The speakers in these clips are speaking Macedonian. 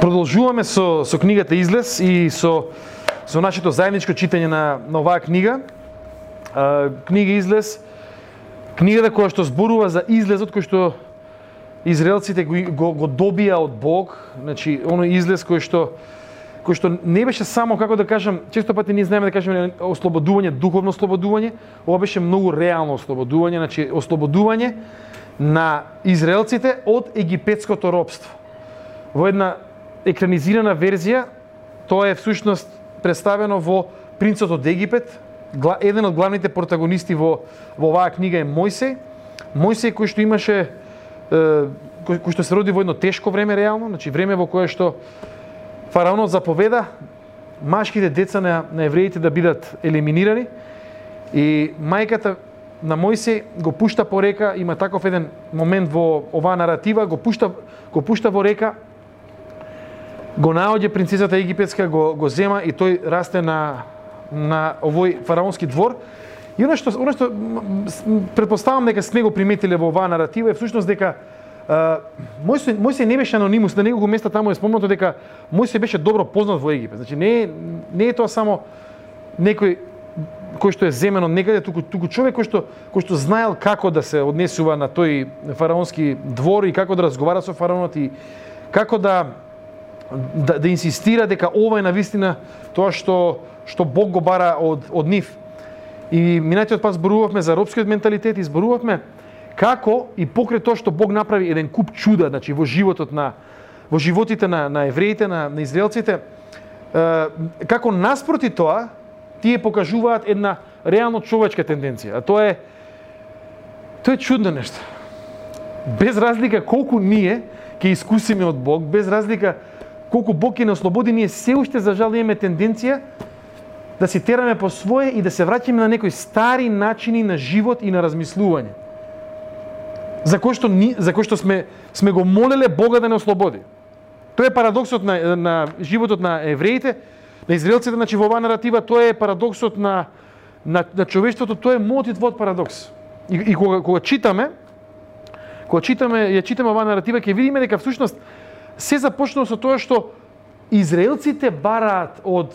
Продолжуваме со, со книгата Излез и со, со нашето заедничко читање на, на оваа книга. А, книга Излез, книгата која што зборува за излезот кој што израелците го, го, го добија од Бог, значи оно излез кој што кој што не беше само како да кажам, често пати ние знаеме да кажеме ослободување, духовно ослободување, ова беше многу реално ослободување, значи ослободување на израелците од египетското робство. Во една екранизирана верзија, тоа е всушност представено во Принцот од Египет. Еден од главните протагонисти во, во оваа книга е Мојсей. Мојсей кој што имаше кој, кој што се роди во едно тешко време реално, значи време во кое што фараонот заповеда машките деца на, на евреите да бидат елиминирани и мајката на Мојсей го пушта по река, има таков еден момент во оваа наратива, го пушта го пушта во река го наоѓа принцесата египетска, го, го зема и тој расте на, на овој фараонски двор. И оно што, оно што предпоставам дека сме го приметиле во оваа наратива е всушност дека мој се, мој се не беше анонимус, на него го места таму е спомнато дека мој се беше добро познат во Египет. Значи не е, не е тоа само некој кој што е земен од некаде, туку, туку човек кој што, кој што знаел како да се однесува на тој фараонски двор и како да разговара со фараонот и како да да, да инсистира дека ова е на вистина тоа што што Бог го бара од од нив. И минатиот пат зборувавме за робскиот менталитет и зборувавме како и покрај тоа што Бог направи еден куп чуда, значи во животот на во животите на на евреите, на на израелците, е, како наспроти тоа тие покажуваат една реално човечка тенденција, а тоа е тоа е чудно нешто. Без разлика колку ние ќе искусиме од Бог, без разлика колку Бог ќе не ослободи, ние се уште за жал имаме тенденција да се тераме по свое и да се враќаме на некои стари начини на живот и на размислување. За кој што, ни, за кој што сме, сме го молеле Бога да не ослободи. Тоа е парадоксот на, на животот на евреите, на израелците, значи во оваа наратива, тоа е парадоксот на, на, на човештвото, тоа е мотив од парадокс. И, и кога, кога читаме, кога читаме, ја читаме оваа наратива, ќе видиме дека всушност се започнува со тоа што израелците бараат од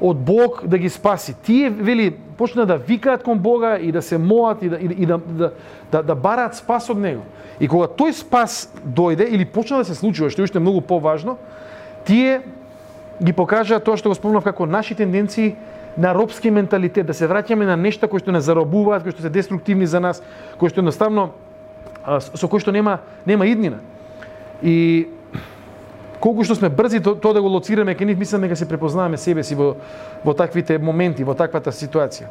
од Бог да ги спаси. Тие вели почна да викаат кон Бога и да се молат и да и, и да, да, да да бараат спас од него. И кога тој спас дојде или почна да се случува, што е уште многу поважно, тие ги покажаа тоа што го спомнав како наши тенденции на робски менталитет, да се враќаме на нешта кои што не заробуваат, кои што се деструктивни за нас, кои што едноставно со кои што нема нема иднина. И колку што сме брзи тоа то да го лоцираме кај нив, мислам дека се препознаваме себе си во, во таквите моменти, во таквата ситуација.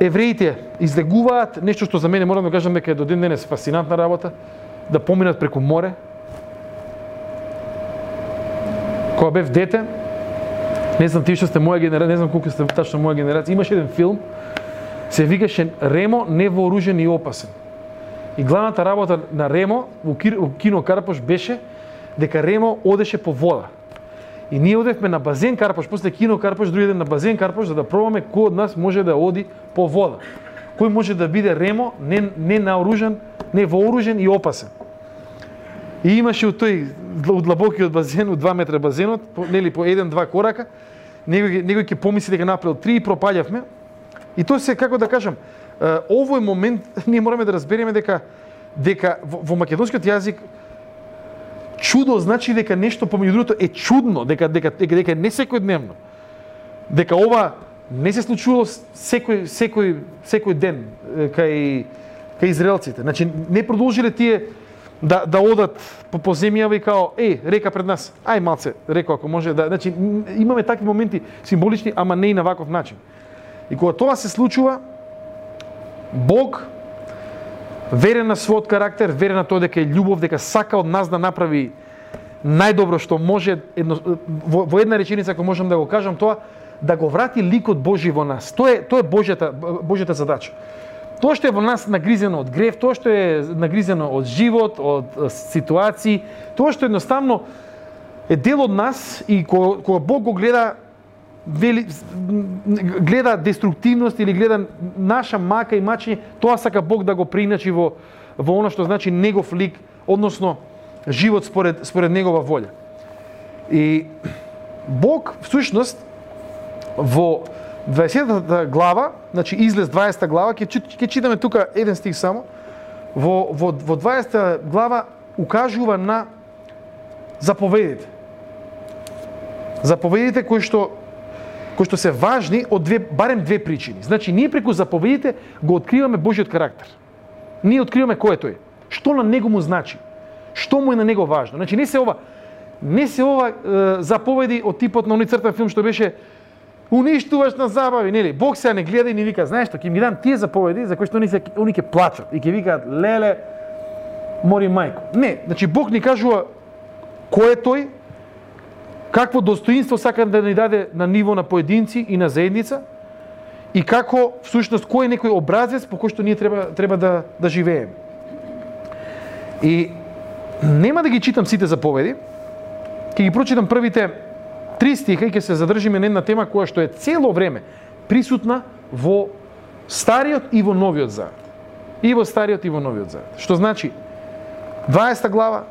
Евреите излегуваат, нешто што за мене морам да кажам дека е до ден денес фасцинантна работа, да поминат преку море. Кога бев дете, не знам ти што сте моја генерација, не знам колку сте тачно моја генерација, имаше еден филм, се викаше Ремо невооружен и опасен. И главната работа на Ремо во кино Карпош беше дека Ремо одеше по вода. И ние одевме на базен карпаш, после кино карпаш, други ден на базен карпаш за да пробаме кој од нас може да оди по вода. Кој може да биде Ремо, не, не наоружен, не вооружен и опасен. И имаше у тој длабокиот базен, у 2 метра базенот, по, нели по еден-два корака, некој, некој ќе помисли дека направил три и пропаѓавме. И тоа се, како да кажам, овој момент ние мораме да разбереме дека дека во, во македонскиот јазик чудо значи дека нешто помеѓу другото е чудно, дека дека дека, дека не секојдневно. Дека ова не се случувало секој секој секој ден кај кај израелците. Значи не продолжиле тие да да одат по, по земјава и као е река пред нас. Ај малце, реко ако може да значи имаме такви моменти символични, ама не и на ваков начин. И кога тоа се случува, Бог верен на својот карактер, верен на тоа дека е љубов, дека сака од нас да направи најдобро што може, едно, во, во една реченица ако можам да го кажам тоа, да го врати ликот Божи во нас. Тоа е тоа е Божјата Божјата задача. Тоа што е во нас нагризено од грев, тоа што е нагризено од живот, од ситуации, тоа што едноставно е дел од нас и кога, кога Бог го гледа вели, гледа деструктивност или гледа наша мака и мачење, тоа сака Бог да го приначи во, во оно што значи негов лик, односно живот според според негова волја. И Бог всушност во 20 глава, значи излез 20 глава, ќе ќе читаме тука еден стих само. Во во во 20 глава укажува на заповедите. Заповедите кои што кои што се важни од две барем две причини. Значи ние преку заповедите го откриваме Божиот карактер. Ние откриваме кој е тој. Што на него му значи? Што му е на него важно? Значи не се ова не се ова е, заповеди од типот на оној цртан филм што беше уништуваш на забави, нели? Бог се не гледа и ни вика, знаеш што, ќе ми дам тие заповеди за кои што они се они ќе плачат и ќе викаат леле мори мајко. Не, значи Бог ни кажува кој е тој, какво достоинство сака да ни даде на ниво на поединци и на заедница и како всушност кој е некој образец по кој што ние треба треба да да живееме. И нема да ги читам сите заповеди, ќе ги прочитам првите три стиха и ќе се задржиме на една тема која што е цело време присутна во Стариот и во Новиот Завет. И во Стариот и во Новиот Завет. Што значи 20 глава,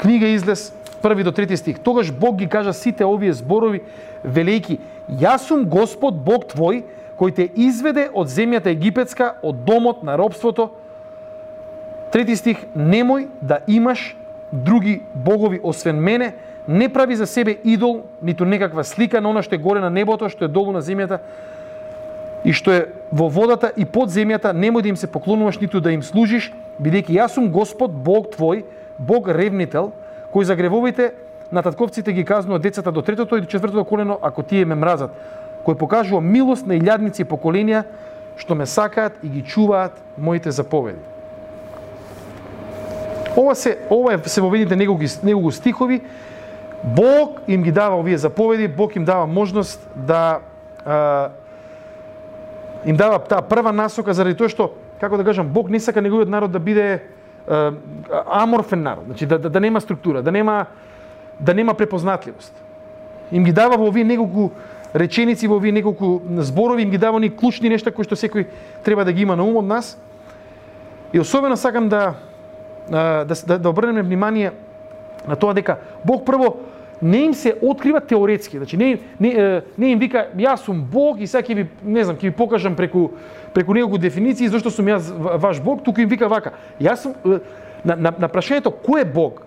книга излез, први до трети стих. Тогаш Бог ги кажа сите овие зборови, велики, Јас сум Господ Бог твој, кој те изведе од земјата египетска, од домот на робството. Трети стих, немој да имаш други богови освен мене, не прави за себе идол, ниту некаква слика на она што е горе на небото, што е долу на земјата и што е во водата и под земјата, немој да им се поклонуваш, ниту да им служиш, бидејќи јас сум Господ, Бог твој, Бог ревнител, кој за гревовите на татковците ги казнува децата до третото и до четвртото колено, ако тие ме мразат, кој покажува милост на илјадници поколенија, што ме сакаат и ги чуваат моите заповеди. Ова се ова е се во видите неколку негови стихови Бог им ги дава овие заповеди, Бог им дава можност да а, им дава таа прва насока заради тоа што како да кажам Бог не сака неговиот народ да биде аморфен народ, значи да, да, да нема структура, да нема да нема препознатливост. Им ги дава во овие неколку реченици, во овие неколку зборови, им ги дава ни клучни нешта кои што секој треба да ги има на ум од нас. И особено сакам да да, да, да обрнеме внимание на тоа дека Бог прво не им се открива теоретски, значи не, не, не им вика јас сум Бог и сега ќе ви не знам, ќе ви покажам преку преку неколку дефиниции Зошто сум јас ваш Бог, туку им вика вака. Јас сум на, на, на прашањето кој е Бог?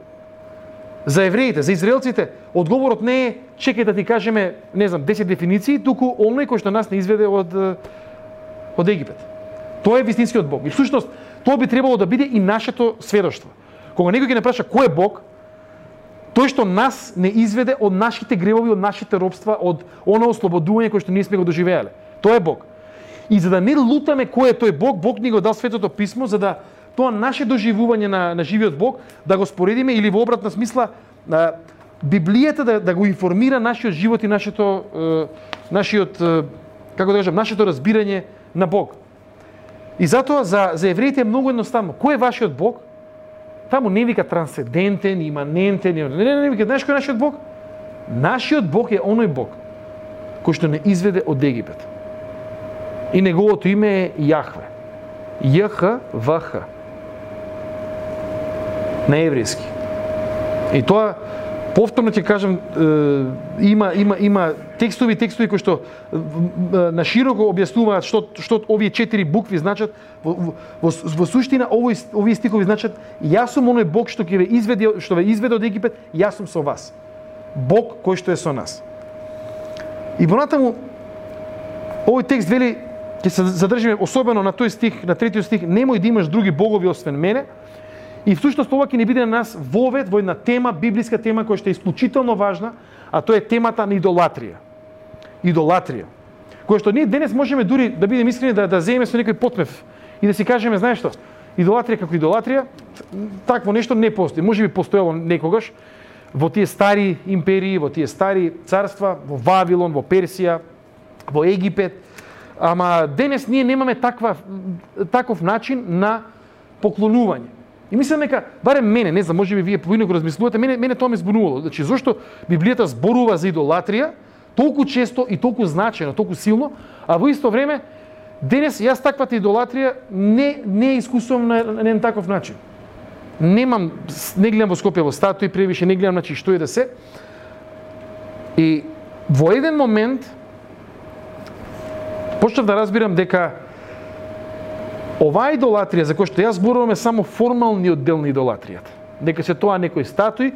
За евреите, за израелците, одговорот не е чекај да ти кажеме, не знам, 10 дефиниции, туку оној кој што нас не изведе од од Египет. Тоа е вистинскиот Бог. И всушност тоа би требало да биде и нашето сведоштво. Кога некој ќе не праша кој е Бог, Тој што нас не изведе од нашите гревови, од нашите робства, од оно ослободување кое што ние сме го доживеале. Тоа е Бог. И за да не лутаме кој е тој Бог, Бог ни го дал светото писмо за да тоа наше доживување на, на живиот Бог да го споредиме или во обратна смисла а, Библијата да, да го информира нашиот живот и нашето е, нашиот е, како да кажам нашето разбирање на Бог. И затоа за за евреите е многу едноставно. Кој е вашиот Бог? Таму не вика трансцендентен, иманентен, не, не, не, не вика, знаеш кој е нашиот Бог? Нашиот Бог е оној Бог кој што не изведе од Египет. И неговото име е Јахве. Јх ВХ. На еврејски. И тоа повторно ќе кажам има има има текстови текстови кои што на широко објаснуваат што што овие четири букви значат. Во, во, во суштина овој овие стихови значат јас сум оној Бог што ќе ве изведе што ве изведе од Египет јас сум со вас Бог кој што е со нас. И понатаму овој текст вели ќе се задржиме особено на тој стих на третиот стих немој да имаш други богови освен мене И всушност ова ќе ни биде на нас вовет во една тема, библиска тема која што е исклучително важна, а тоа е темата на идолатрија. Идолатрија. Која што ние денес можеме дури да бидеме искрени да да земеме со некој потмев и да си кажеме, знаеш што, идолатрија како идолатрија, такво нешто не постои. Може би постоело некогаш во тие стари империи, во тие стари царства, во Вавилон, во Персија, во Египет, ама денес ние немаме таква таков начин на поклонување. И мислам дека барем мене, не знам, можеби вие поинаку размислувате, мене мене тоа ме збунувало. Значи зошто Библијата зборува за идолатрија толку често и толку значајно, толку силно, а во исто време денес јас таквата идолатрија не не искусувам на, на, на таков начин. немам, не гледам во Скопје во статуи, превише не гледам, значи, што е да се. И во еден момент, почнав да разбирам дека оваа идолатрија за која што јас зборувам е само формалниот дел на идолатријата. Дека се тоа некои статуи,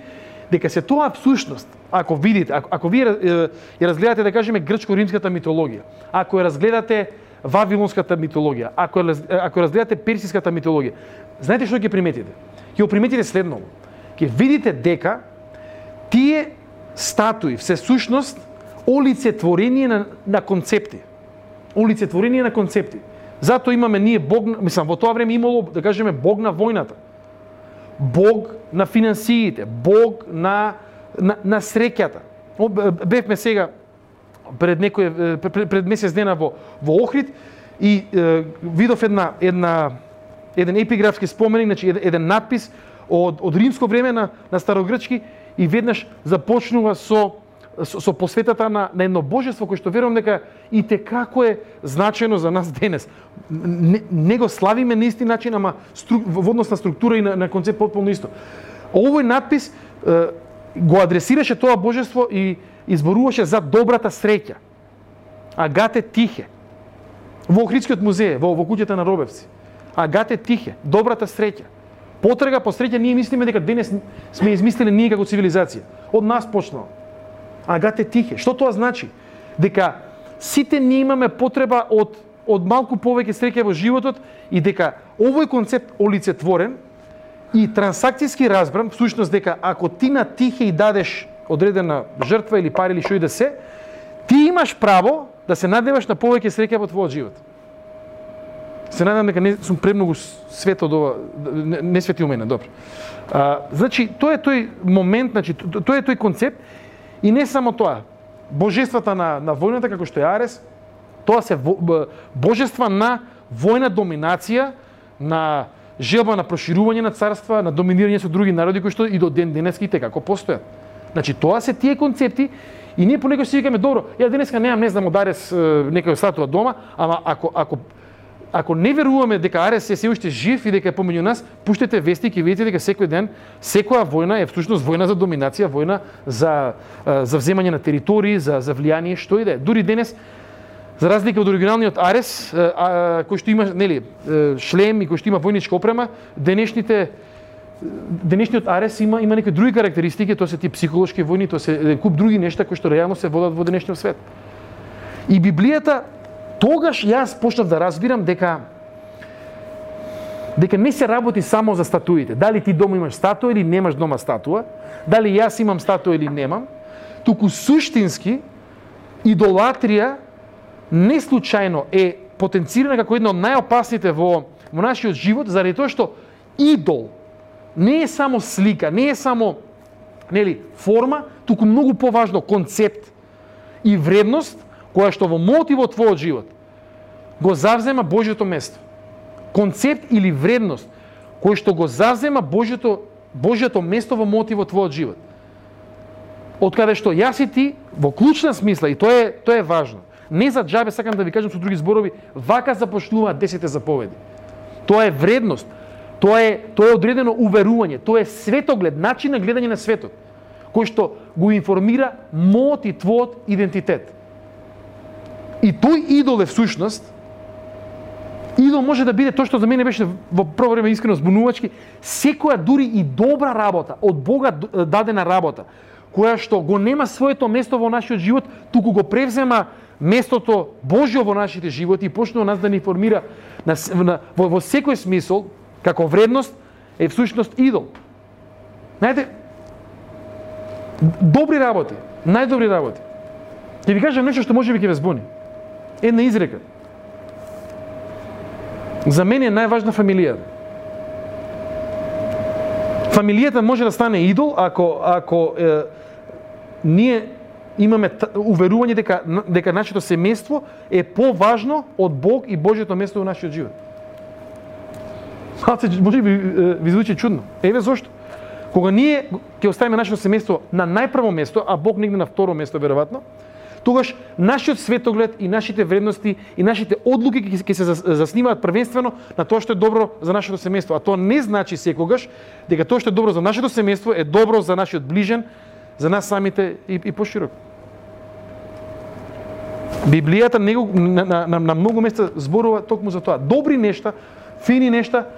дека се тоа всушност, ако видите, ако, ако вие ја разгледате да кажеме грчко-римската митологија, ако ја разгледате вавилонската митологија, ако ако разгледате персиската митологија, знаете што ќе приметите? Ќе приметите следно. Ќе видите дека тие статуи все сушност олицетворение на, на концепти. Олицетворение на концепти. Затоа имаме ние Бог, мислам, во тоа време имало, да кажеме, Бог на војната. Бог на финансиите, Бог на, на, на среќата. Бевме сега пред некој пред, пред месец дена во во Охрид и е, видов една една еден епиграфски споменик, значи еден, еден надпис од од римско време на на старогрчки и веднаш започнува со со, со посветата на, на едно божество кое што верувам дека и те како е значено за нас денес. Не, не го славиме на исти начин, ама стру, во однос на структура и на, на концепт потполно исто. Овој надпис е, го адресираше тоа божество и изборуваше за добрата среќа. Агате Тихе. Во Охридскиот музеј, во, во куќата на Робевци. Агате Тихе, добрата среќа. Потрага по среќа ние мислиме дека денес сме измислили ние како цивилизација. Од нас почнало. Агате Тихе. Што тоа значи? Дека сите ние имаме потреба од од малку повеќе среќа во животот и дека овој концепт олицетворен и трансакцијски разбран, всушност дека ако ти на Тихе и дадеш одредена жртва или пари или што и да се, ти имаш право да се надеваш на повеќе среќа во твојот живот. Се надевам дека не сум премногу свет од ова, не, не свети у мене, добро. А, значи, тоа е тој момент, значи, тоа е тој концепт И не само тоа, божествата на, на војната, како што е Арес, тоа се божества на војна доминација, на желба на проширување на царства, на доминирање со други народи кои што и до ден денески те така, како постојат. Значи тоа се тие концепти и ние понекогаш си викаме добро, ја денеска немам не знам од Арес некоја статуа дома, ама ако ако ако не веруваме дека Арес е се уште жив и дека е помеѓу нас, пуштете вести и видите дека секој ден секоја војна е всушност војна за доминација, војна за за вземање на територии, за за влијание, што и да е. Дури денес за разлика од оригиналниот Арес, а, кој што има нели шлем и кој што има војничка опрема, денешните денешниот Арес има има некои други карактеристики, тоа се ти психолошки војни, тоа се куп други нешта кои што реално се водат во денешниот свет. И Библијата тогаш јас почнав да разбирам дека дека не се работи само за статуите. Дали ти дома имаш статуа или немаш дома статуа, дали јас имам статуа или немам, туку суштински идолатрија не случајно е потенцирана како една од најопасните во, во нашиот живот, заради тоа што идол не е само слика, не е само нели, форма, туку многу поважно концепт и вредност која што во мотивот твојот живот го завзема Божјото место. Концепт или вредност кој што го завзема Божјото Божјото место во мотивот твојот живот. Од каде што јас и ти во клучна смисла и тоа е тоа е важно. Не за џабе сакам да ви кажам со други зборови, вака започнуваат десете заповеди. Тоа е вредност. Тоа е тоа е одредено уверување, тоа е светоглед, начин на гледање на светот, кој што го информира мојот и твојот идентитет. И тој идол е всушност, идол може да биде тоа што за мене беше во прво време искрено збунувачки, секоја дури и добра работа, од Бога дадена работа, која што го нема своето место во нашиот живот, туку го превзема местото Божјо во нашите животи и почнува нас да ни формира на, на, во, во секој смисол, како вредност, е всушност идол. Знаете, добри работи, најдобри работи. Ќе ви кажам нешто што може би ќе ве збуни една изрека. За мене е најважна фамилија. Фамилијата може да стане идол ако ако е, ние имаме уверување дека дека нашето семејство е поважно од Бог и Божјото место во нашиот живот. Малце може би ви звучи чудно. Еве зошто. Кога ние ќе оставиме нашето семејство на најпрво место, а Бог негде на второ место веројатно, тогаш нашиот светоглед и нашите вредности и нашите одлуки ќе се заснимаат првенствено на тоа што е добро за нашето семејство. А тоа не значи секогаш дека тоа што е добро за нашето семејство е добро за нашиот ближен, за нас самите и, и пошироко. Библијата него, на, на, на, на многу места зборува токму за тоа. Добри нешта, фини нешта,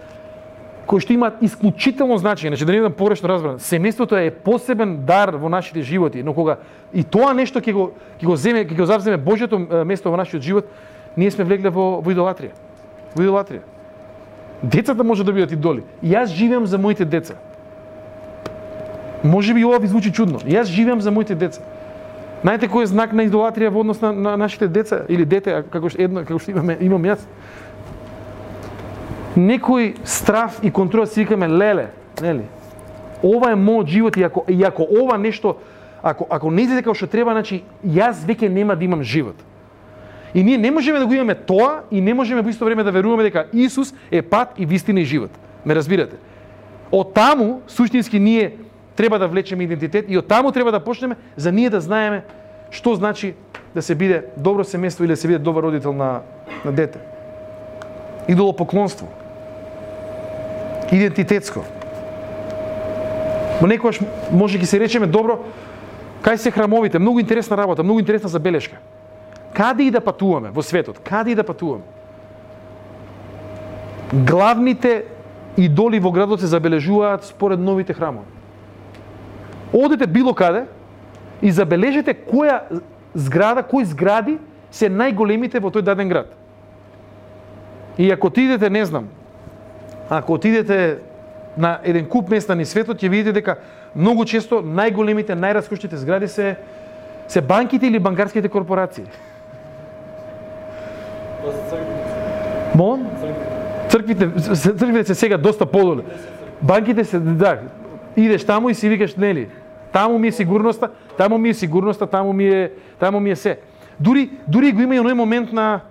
кои што имаат исклучително значење, значи да не бидам погрешно разбран, семејството е посебен дар во нашите животи, но кога и тоа нешто ќе го ќе го земе, ќе го завземе Божјото место во нашиот живот, ние сме влегле во, во идолатрија. Во идолатрија. Децата може да бидат идоли. Јас живеам за моите деца. Може би ова ви звучи чудно. Јас живеам за моите деца. Знаете кој е знак на идолатрија во однос на, на нашите деца или дете, како што едно како што имаме имам јас? Некој страф и контрола си викаме леле, нели? Ова е мојот живот и ако и ако ова нешто ако ако не излезе како што треба, значи јас веќе нема да имам живот. И ние не можеме да го имаме тоа и не можеме во исто време да веруваме дека Исус е пат и вистина и живот. Ме разбирате? Од таму суштински ние треба да влечеме идентитет и од таму треба да почнеме за ние да знаеме што значи да се биде добро семејство или да се биде добар родител на на дете. Идолопоклонство идентитетско. Но некојаш може ги се речеме добро, кај се храмовите, многу интересна работа, многу интересна забелешка. Каде и да патуваме во светот, каде и да патуваме. Главните идоли во градот се забележуваат според новите храмови. Одете било каде и забележете која зграда, кои згради се најголемите во тој даден град. И ако ти идете, не знам, ако отидете на еден куп места ни светот, ќе видите дека многу често најголемите, најраскошните згради се се банките или банкарските корпорации. Мон? Црквите, црквите се сега доста подоле. Банките се, да, идеш таму и си викаш, нели, таму ми е сигурноста, таму ми е сигурноста, таму ми е, таму ми е се. Дури, дури го има и оној момент на,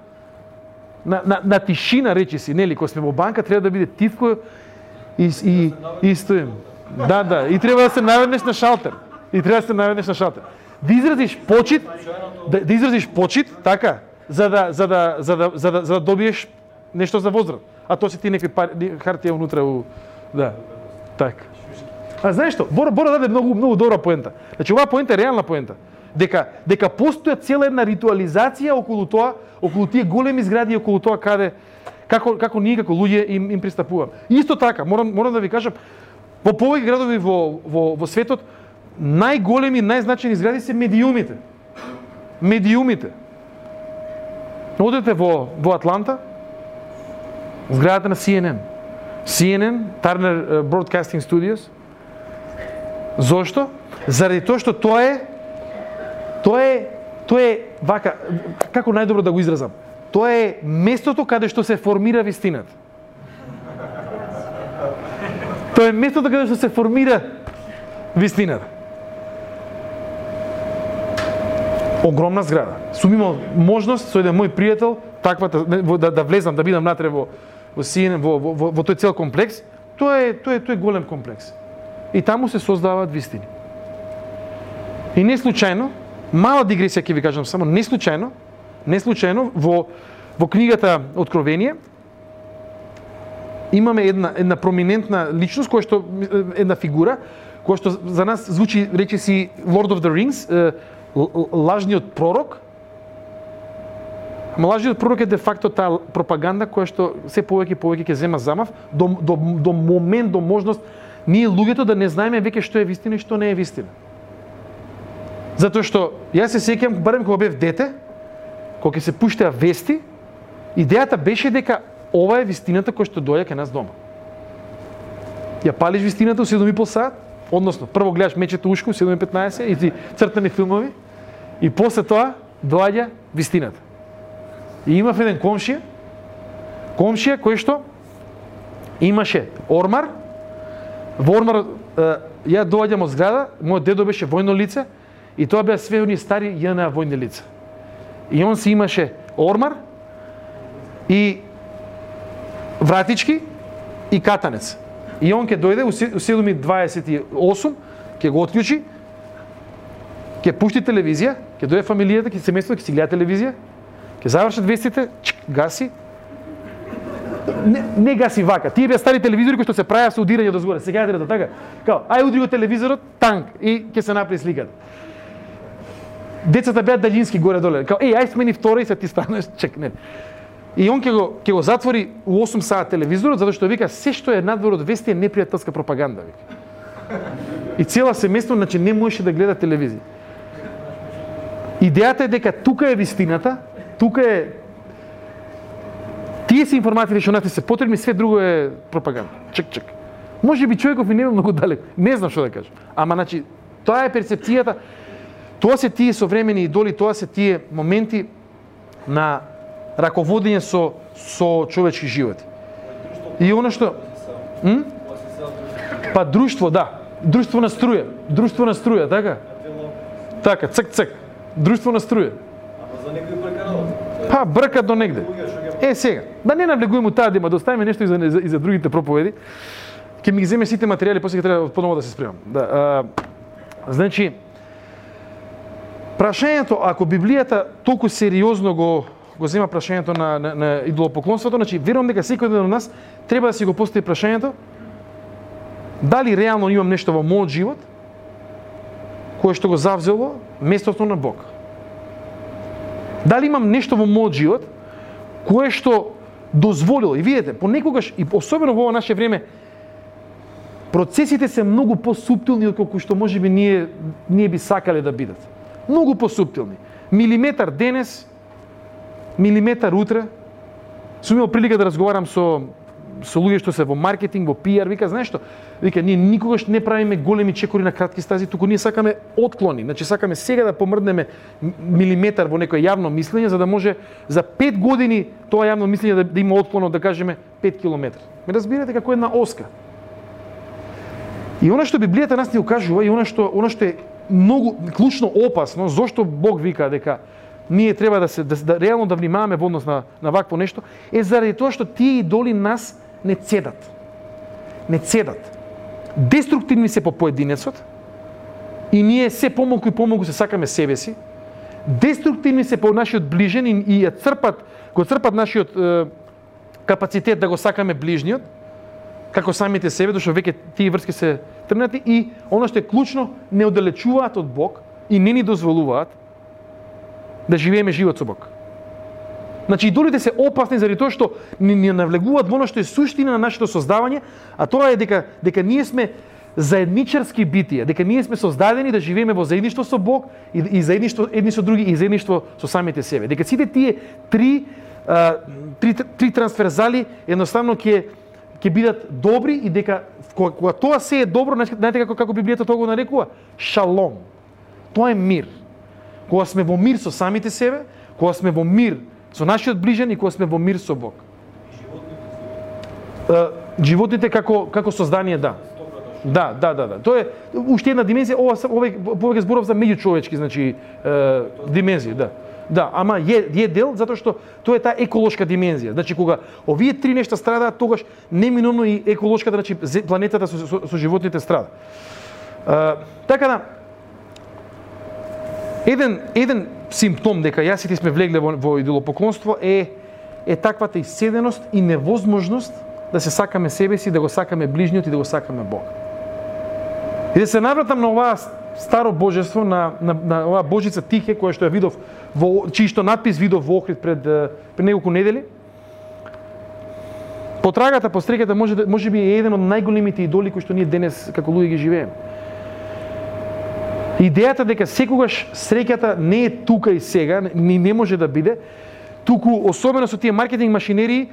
на, на, на тишина, речи си, нели, кога сме во банка, треба да биде тивко и, и, и стоим. Да, да, и треба да се наведнеш на шалтер. И треба да се наведнеш на шалтер. Да изразиш почит, да, да изразиш почит, така, за да, за да, за да, за да, за да добиеш нешто за возрат. А тоа се ти некои хартија унутра у... Да, така. А знаеш што? Бора, Бора даде многу, многу добра поента. Значи, оваа поента е реална поента дека дека постои цела една ритуализација околу тоа, околу тие големи згради и околу тоа каде како како ние како луѓе им им пристапуваме. Исто така, морам морам да ви кажам, во повеќе градови во во во светот најголеми, најзначени згради се медиумите. Медиумите. Одете во во Атланта, зградата на CNN. CNN, Turner э, Broadcasting Studios. Зошто? Заради тоа што тоа е Тоа е тоа е вака како најдобро да го изразам. Тоа е местото каде што се формира вистината. Тоа е местото каде што се формира вистината. Огромна зграда. Сум имал можност со еден мој пријател таквата да, да влезам, да бидам натре во во CNN, во, во, во, во тој цел комплекс. Тоа е тоа е тоа е голем комплекс. И таму се создаваат вистини. И не случајно, Мала дигресија ќе ви кажам само, не случајно, не случајно во во книгата Откровение имаме една една проминентна личност која што една фигура која што за нас звучи речиси Lord of the Rings, лажниот пророк. Ама лажниот пророк е де факто таа пропаганда која што се повеќе и повеќе ќе зема замав до, до, до момент, до можност ние луѓето да не знаеме веќе што е вистина и што не е вистина. Затоа што јас се сеќам барем кога бев дете, кога ќе се пуштеа вести, идејата беше дека ова е вистината која што доаѓа кај нас дома. Ја палиш вистината у 7 и пол сат, односно прво гледаш мечето ушко 7:15 и ти цртани филмови и после тоа доаѓа вистината. И имав еден комшија, комшија кој што имаше ормар, во ормар ја доаѓам од зграда, мојот дедо беше војно лице, И тоа беа све они стари јана војни лица. И он си имаше ормар и вратички и катанец. И он ќе дојде у 7.28, ќе го отклучи, ќе пушти телевизија ќе дојде фамилијата, ќе семејството, ќе си гледа телевизија, ќе завршат вестите, чик, гаси. Не, не гаси вака. Тие беа стари телевизори кои што се праја со удирање до згоре. Сега е така. Као, ај удри го телевизорот, танк и ќе се направи сликата. Децата беа далински горе доле. Као, еј, ај смени втора и се ти станеш, чек, не. И он ќе го ќе го затвори у 8 саат телевизорот затоа што вика се што е надвор од вести е непријателска пропаганда вика. И цела семејство значи не можеше да гледа телевизија. Идејата е дека тука е вистината, тука е тие се информации што нати се потребни, све друго е пропаганда. Чек, чек. Може би човеков и не е многу далеко. Не знам што да кажам. Ама значи тоа е перцепцијата. Тоа се тие современи идоли, тоа се тие моменти на раководење со со човечки живот. И оно што М? Па друштво, да. Друштво на струја. Друштво на струја, така? Така, цк цк. Друштво на струја. Па брка до негде. Е сега, да не навлегуваме таа дема, да оставиме нешто и за, и за другите проповеди. Ќе ми ги земе сите материјали, после ќе треба поново да се спремам. Да, а, значи, прашањето, ако Библијата толку сериозно го го зема прашањето на, на, на идолопоклонството, значи верувам дека секој од нас треба да си го постави прашањето дали реално имам нешто во мојот живот кое што го завзело местото на Бог. Дали имам нешто во мојот живот кое што дозволило и видете, понекогаш и особено во ова наше време процесите се многу посуптилни од колку што можеби ние ние би сакале да бидат. Многу посуптилни. Милиметар денес, милиметар утре. Сум имал прилика да разговарам со со луѓе што се во маркетинг, во пиар, вика, знаеш што? Вика, ние никогаш не правиме големи чекори на кратки стази, туку ние сакаме отклони. Значи сакаме сега да помрднеме милиметар во некое јавно мислење за да може за 5 години тоа јавно мислење да, да има отклон од да кажеме 5 километри. Ме разбирате како една оска. И она што Библијата нас ни укажува и она што она што е многу клучно опасно, зошто Бог вика дека ние треба да се да, да реално да внимаваме во однос на на вакво нешто, е заради тоа што тие идоли нас не цедат. Не цедат. Деструктивни се по поединецот и ние се помалку и помалку се сакаме себе си. Деструктивни се по нашиот ближен и, и ја црпат, го црпат нашиот е, капацитет да го сакаме ближниот, како самите себе, дошто веќе тие врски се трнати и оно што е клучно, не оддалечуваат од Бог и не ни дозволуваат да живееме живот со Бог. Значи идолите се опасни заради тоа што ни, ни навлегуваат во оно што е суштина на нашето создавање, а тоа е дека дека ние сме заедничарски битија, дека ние сме создадени да живееме во заедништво со Бог и, и заедништво едни со други и заедништво со самите себе. Дека сите тие три а, три, три трансферзали едноставно ќе ќе бидат добри и дека кога, кога тоа се е добро, знаете како како Библијата тоа го нарекува? Шалом. Тоа е мир. Кога сме во мир со самите себе, кога сме во мир со нашиот ближен и кога сме во мир со Бог. Животните како како создание, да. Да, да, да, да. Тоа е уште една димензија, ова овој повеќе зборов за меѓучовечки, значи е, димензија, да. Да, ама е, е дел затоа што тоа е таа еколошка димензија. Значи кога овие три нешта страдаат, тогаш неминуно и еколошката, значи планетата со, со, со животните страда. А, така да еден еден симптом дека јас сите сме влегле во, во идолопоклонство е е таквата исцеденост и невозможност да се сакаме себе си, да го сакаме ближниот и да го сакаме Бог. И да се навратам на оваа старо божество на, на, на оваа божица Тихе која што ја видов во чиј што надпис видов во Охрид пред пред неколку недели. Потрагата по стреката може да, може би е еден од најголемите идоли кои што ние денес како луѓе ги живееме. Идејата дека секогаш среќата не е тука и сега, ни не може да биде, туку особено со тие маркетинг машинерии,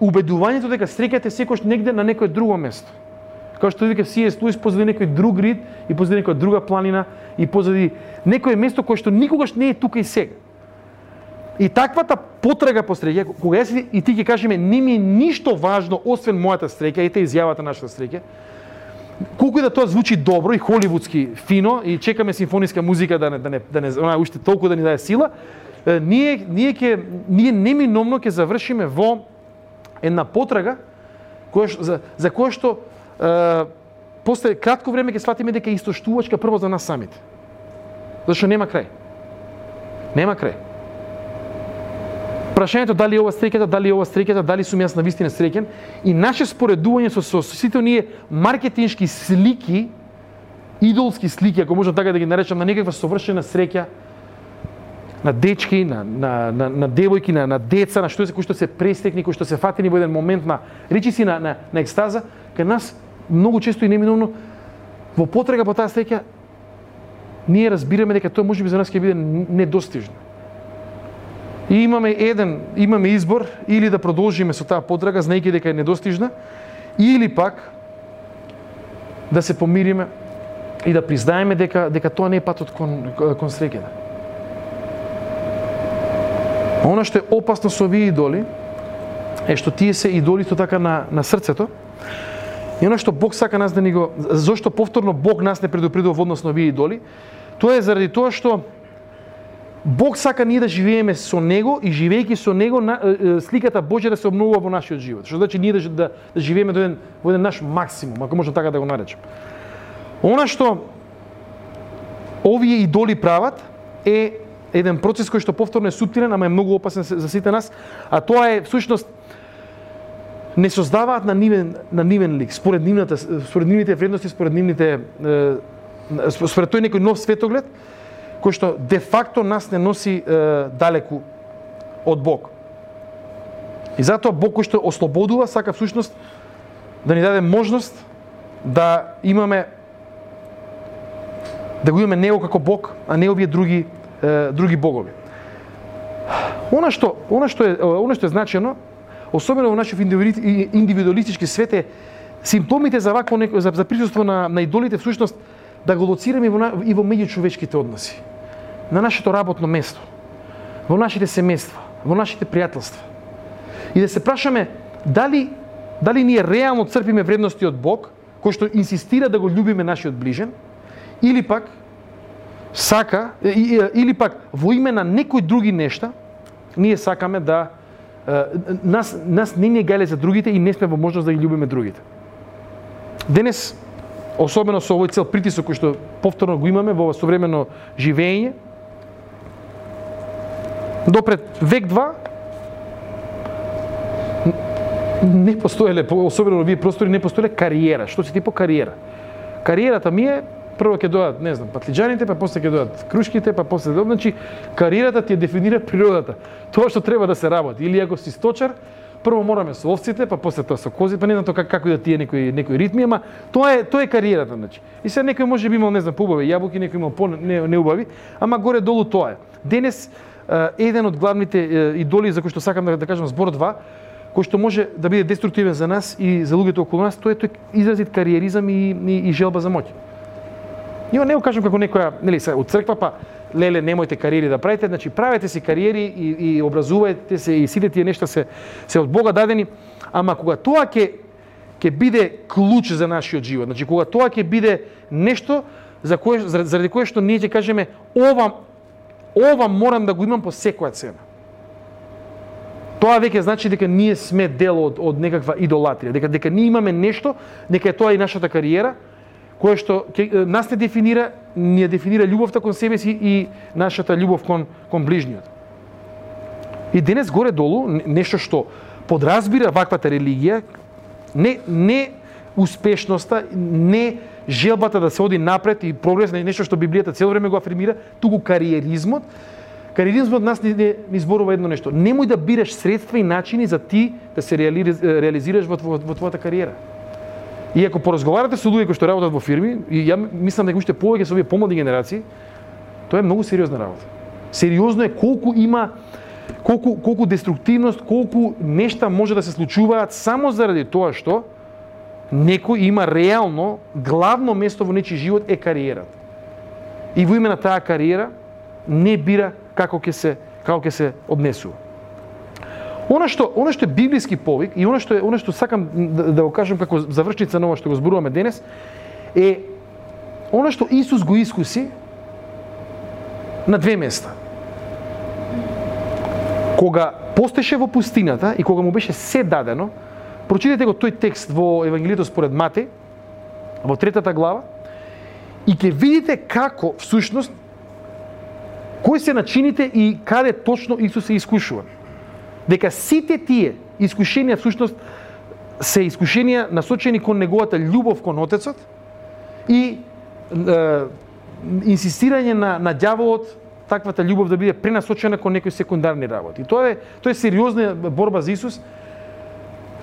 убедувањето дека среќата е секогаш негде на некое друго место. Како што вика C.S. Луис позади некој друг рид и позади некоја друга планина и позади некое место кое што никогаш не е тука и сега. И таквата потрага по среќа, кога јас и ти ќе кажеме не ми е ништо важно освен мојата среќа, ете изјавата нашата среќа, колку и да тоа звучи добро и холивудски фино и чекаме симфониска музика да не да не да не она уште толку да ни даде сила, ние ние ќе ние неминомно ќе завршиме во една потрага која за за која што после кратко време ќе сватиме дека е истоштувачка прво за нас самите. Зашто нема крај. Нема крај. Прашањето дали е ова среќата, дали е ова среќата, дали сум јас на вистина среќен и наше споредување со, со сите оние маркетиншки слики, идолски слики, ако можам така да ги наречам, на некаква совршена среќа, на дечки, на, на, на, на девојки, на, на деца, на што се кои што се престекни, кои што се фатени во еден момент на речиси на, на, на екстаза, кај нас многу често и неминовно во потрега по таа среќа ние разбираме дека тоа можеби за нас ќе биде недостижно. И имаме еден, имаме избор или да продолжиме со таа потрага знаејќи дека е недостижна, или пак да се помириме и да признаеме дека дека тоа не е патот кон кон среќата. Она што е опасно со овие идоли е што тие се идоли така на, на срцето. И она што Бог сака нас да ни го... Зошто повторно Бог нас не предупредува во однос на овие идоли? Тоа е заради тоа што Бог сака ние да живееме со Него и живејќи со Него на, сликата Божја да се обновува во нашиот живот. Што значи ние да, да, да живееме до еден, во еден наш максимум, ако можам така да го наречам. Она што овие идоли прават е еден процес кој што повторно е суптилен, ама е многу опасен за сите нас, а тоа е всушност не создаваат на нивен на нивен лик, според нивната според нивните вредности, според нивните според тој некој нов светоглед кој што де факто нас не носи е, далеку од Бог. И затоа Бог кој што ослободува сака всушност да ни даде можност да имаме да го имаме него како Бог, а не овие други е, други богови. Она што, она што е, она што е значено, особено во нашиот индивидуалистички свет е симптомите за вакво за, за присуство на, на идолите всушност да го лоцираме и во, и во меѓучовечките односи. На нашето работно место, во нашите семејства, во нашите пријателства. И да се прашаме дали дали ние реално црпиме вредности од Бог, кој што инсистира да го љубиме нашиот ближен, или пак сака, или пак во име на некои други нешта, ние сакаме да нас, нас не ни гале за другите и не сме во можност да ги љубиме другите. Денес, особено со овој цел притисок кој што повторно го имаме во современо живење, допред век два не постоеле, особено во овие простори, не постоеле кариера. Што се типо кариера? Кариерата ми е прво ќе дојдат, не знам, патлиџаните, па после ќе дојдат крушките, па после да, значи кариерата ти ја дефинира природата. Тоа што треба да се работи. Или ако си сточар, прво мораме со овците, па после тоа со кози, па не знам тоа как, како да тие некои некои ритми, ама тоа е тоа е кариерата, значи. И се некој може би имал, не знам, поубави јабуки, некој имал по не, неубави, ама горе долу тоа е. Денес еден од главните идоли за кој што сакам да, да кажам збор два, кој што може да биде деструктивен за нас и за луѓето околу нас, тоа е тој изразит кариеризам и, и, и желба за моќ. Ја не го кажам како некоја, нели, се од црква па леле немојте кариери да правите, значи правете си кариери и, и образувајте се и сите тие нешта се се од Бога дадени, ама кога тоа ќе ќе биде клуч за нашиот живот, значи кога тоа ќе биде нешто за кое заради кое што ние ќе кажеме ова ова морам да го имам по секоја цена. Тоа веќе значи дека ние сме дел од, од некаква идолатрија, дека дека ние имаме нешто, дека е тоа и нашата кариера, кое што ке, нас не дефинира, не дефинира љубовта кон себе си и нашата љубов кон, кон ближниот. И денес горе долу нешто што подразбира ваквата религија, не не успешноста, не желбата да се оди напред и прогрес, нешто што Библијата цело време го афирмира, туку кариеризмот. Кариеризмот нас не, не, ни зборува едно нешто. Немој да бираш средства и начини за ти да се реализираш во, во, во твојата кариера. И ако поразговарате со луѓе кои што работат во фирми, и ја мислам дека уште повеќе со овие помлади генерации, тоа е многу сериозна работа. Сериозно е колку има колку колку деструктивност, колку нешта може да се случуваат само заради тоа што некој има реално главно место во нечи живот е кариерата. И во име на таа кариера не бира како ќе се како ќе се однесува. Она што, она што е библиски повик и она што е, она што сакам да, да го кажам како завршница на ова што го зборуваме денес е она што Исус го искуси на две места. Кога постеше во пустината и кога му беше се дадено, прочитете го тој текст во Евангелието според Мате во третата глава, и ќе видите како всушност Кои се начините и каде точно Исус се искушува? Дека сите тие искушенија всушност се искушенија насочени кон неговата љубов кон Отецот и е, инсистирање на, на дјаволот таквата љубов да биде пренасочена кон некои секундарни работи. Тоа е тоа е сериозна борба за Исус,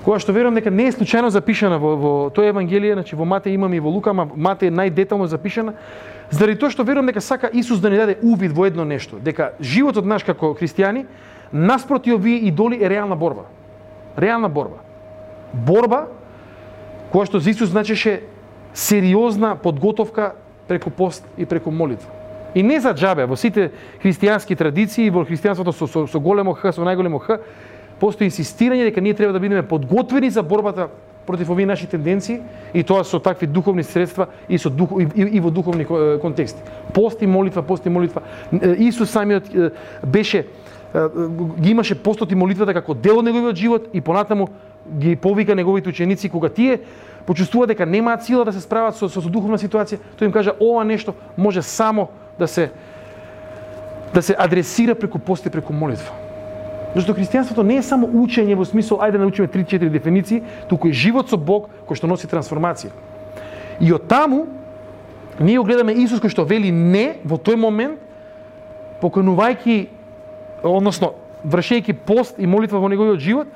која што верувам дека не е случајно запишана во, во тоа евангелие, значи во Мате имаме и во Лука, ама Мате е најдетално запишана, заради тоа што верувам дека сака Исус да ни даде увид во едно нешто, дека животот наш како христијани наспроти овие идоли е реална борба. Реална борба. Борба која што за Исус значеше сериозна подготовка преку пост и преку молитва. И не за джабе, во сите христијански традиции, во христијанството со, со, со големо Х, со најголемо Х, постои инсистирање дека ние треба да бидеме подготвени за борбата против овие наши тенденции и тоа со такви духовни средства и со дух, и, и, и во духовни контексти. Пост и молитва, пост и молитва. Исус самиот беше ги имаше постот и молитвата како дел од неговиот живот и понатаму ги повика неговите ученици кога тие почувствува дека немаат сила да се справат со, со, со духовна ситуација, тој им кажа ова нешто може само да се да се адресира преку пост и преку молитва. Зашто христијанството не е само учење во смисол ајде да научиме 3-4 дефиниции, туку е живот со Бог кој што носи трансформација. И од таму ние огледаме Исус кој што вели не во тој момент, поканувајќи, односно вршејќи пост и молитва во неговиот живот,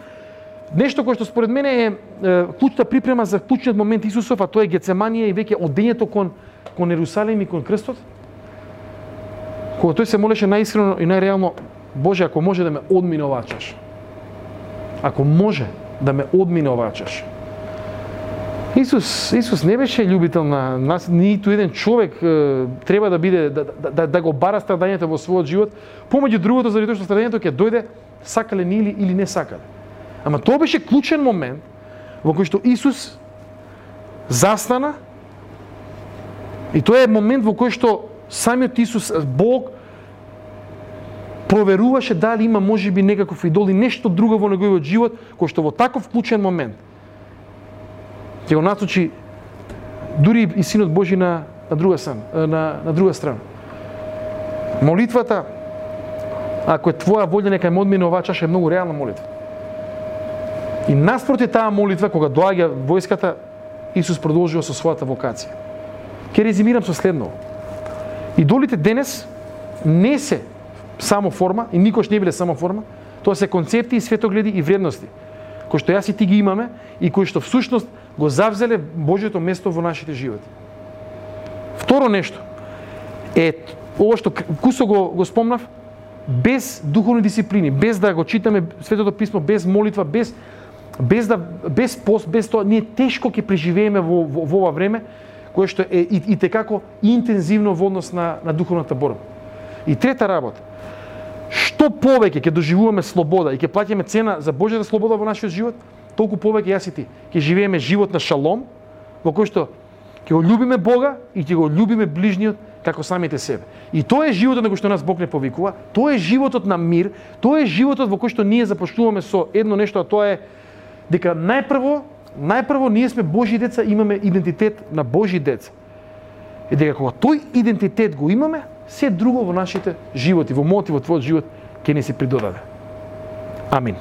Нешто кое што според мене е, е клучна припрема за клучниот момент Исусов, а тоа е Гецеманија и веќе одењето кон кон Ерусалим и кон крстот. Кога тој се молеше најискрено и најреално, Боже, ако може да ме одмине оваа чаша. Ако може да ме одмине оваа чаша. Исус, Исус не беше љубител на нас, ниту еден човек е, треба да биде да, да, да, да го бара страдањето во својот живот, помеѓу другото заради тоа што страдањето ќе дојде сакале ни или, или не сакале. Ама тоа беше клучен момент во кој што Исус застана и тоа е момент во кој што самиот Исус, Бог, проверуваше дали има можеби некаков идол и нешто друго во неговиот живот, кој што во таков клучен момент ќе го насочи дури и Синот Божи на, на, друга, страна, на, на друга страна. Молитвата, ако е твоја волја, нека ме одмине оваа чаша, е многу реална молитва. И наспроти таа молитва, кога доаѓа војската, Исус продолжува со својата вокација. Ке резимирам со следно. Идолите денес не се само форма и никош не биле само форма, тоа се концепти и светогледи и вредности, кои што јас и ти ги имаме и кои што всушност го завзеле Божјото место во нашите животи. Второ нешто е ова што кусо го, го спомнав, без духовни дисциплини, без да го читаме Светото писмо, без молитва, без без да без пост, без тоа ние тешко ќе преживееме во, во, во ова време кое што е и, и текако интензивно во однос на, на духовната борба. И трета работа, што повеќе ќе доживуваме слобода и ќе плаќаме цена за Божјата слобода во нашиот живот, толку повеќе јас и ти ќе живееме живот на шалом, во кој што ќе го љубиме Бога и ќе го љубиме ближниот како самите себе. И тоа е животот на кој што нас Бог не повикува, тоа е животот на мир, тоа е животот во кој што ние започнуваме со едно нешто, а тоа е дека најпрво, најпрво ние сме Божи деца, имаме идентитет на Божи деца. И дека кога тој идентитет го имаме, се друго во нашите животи, во моти, во твојот живот, ќе не се придодаде. Амин.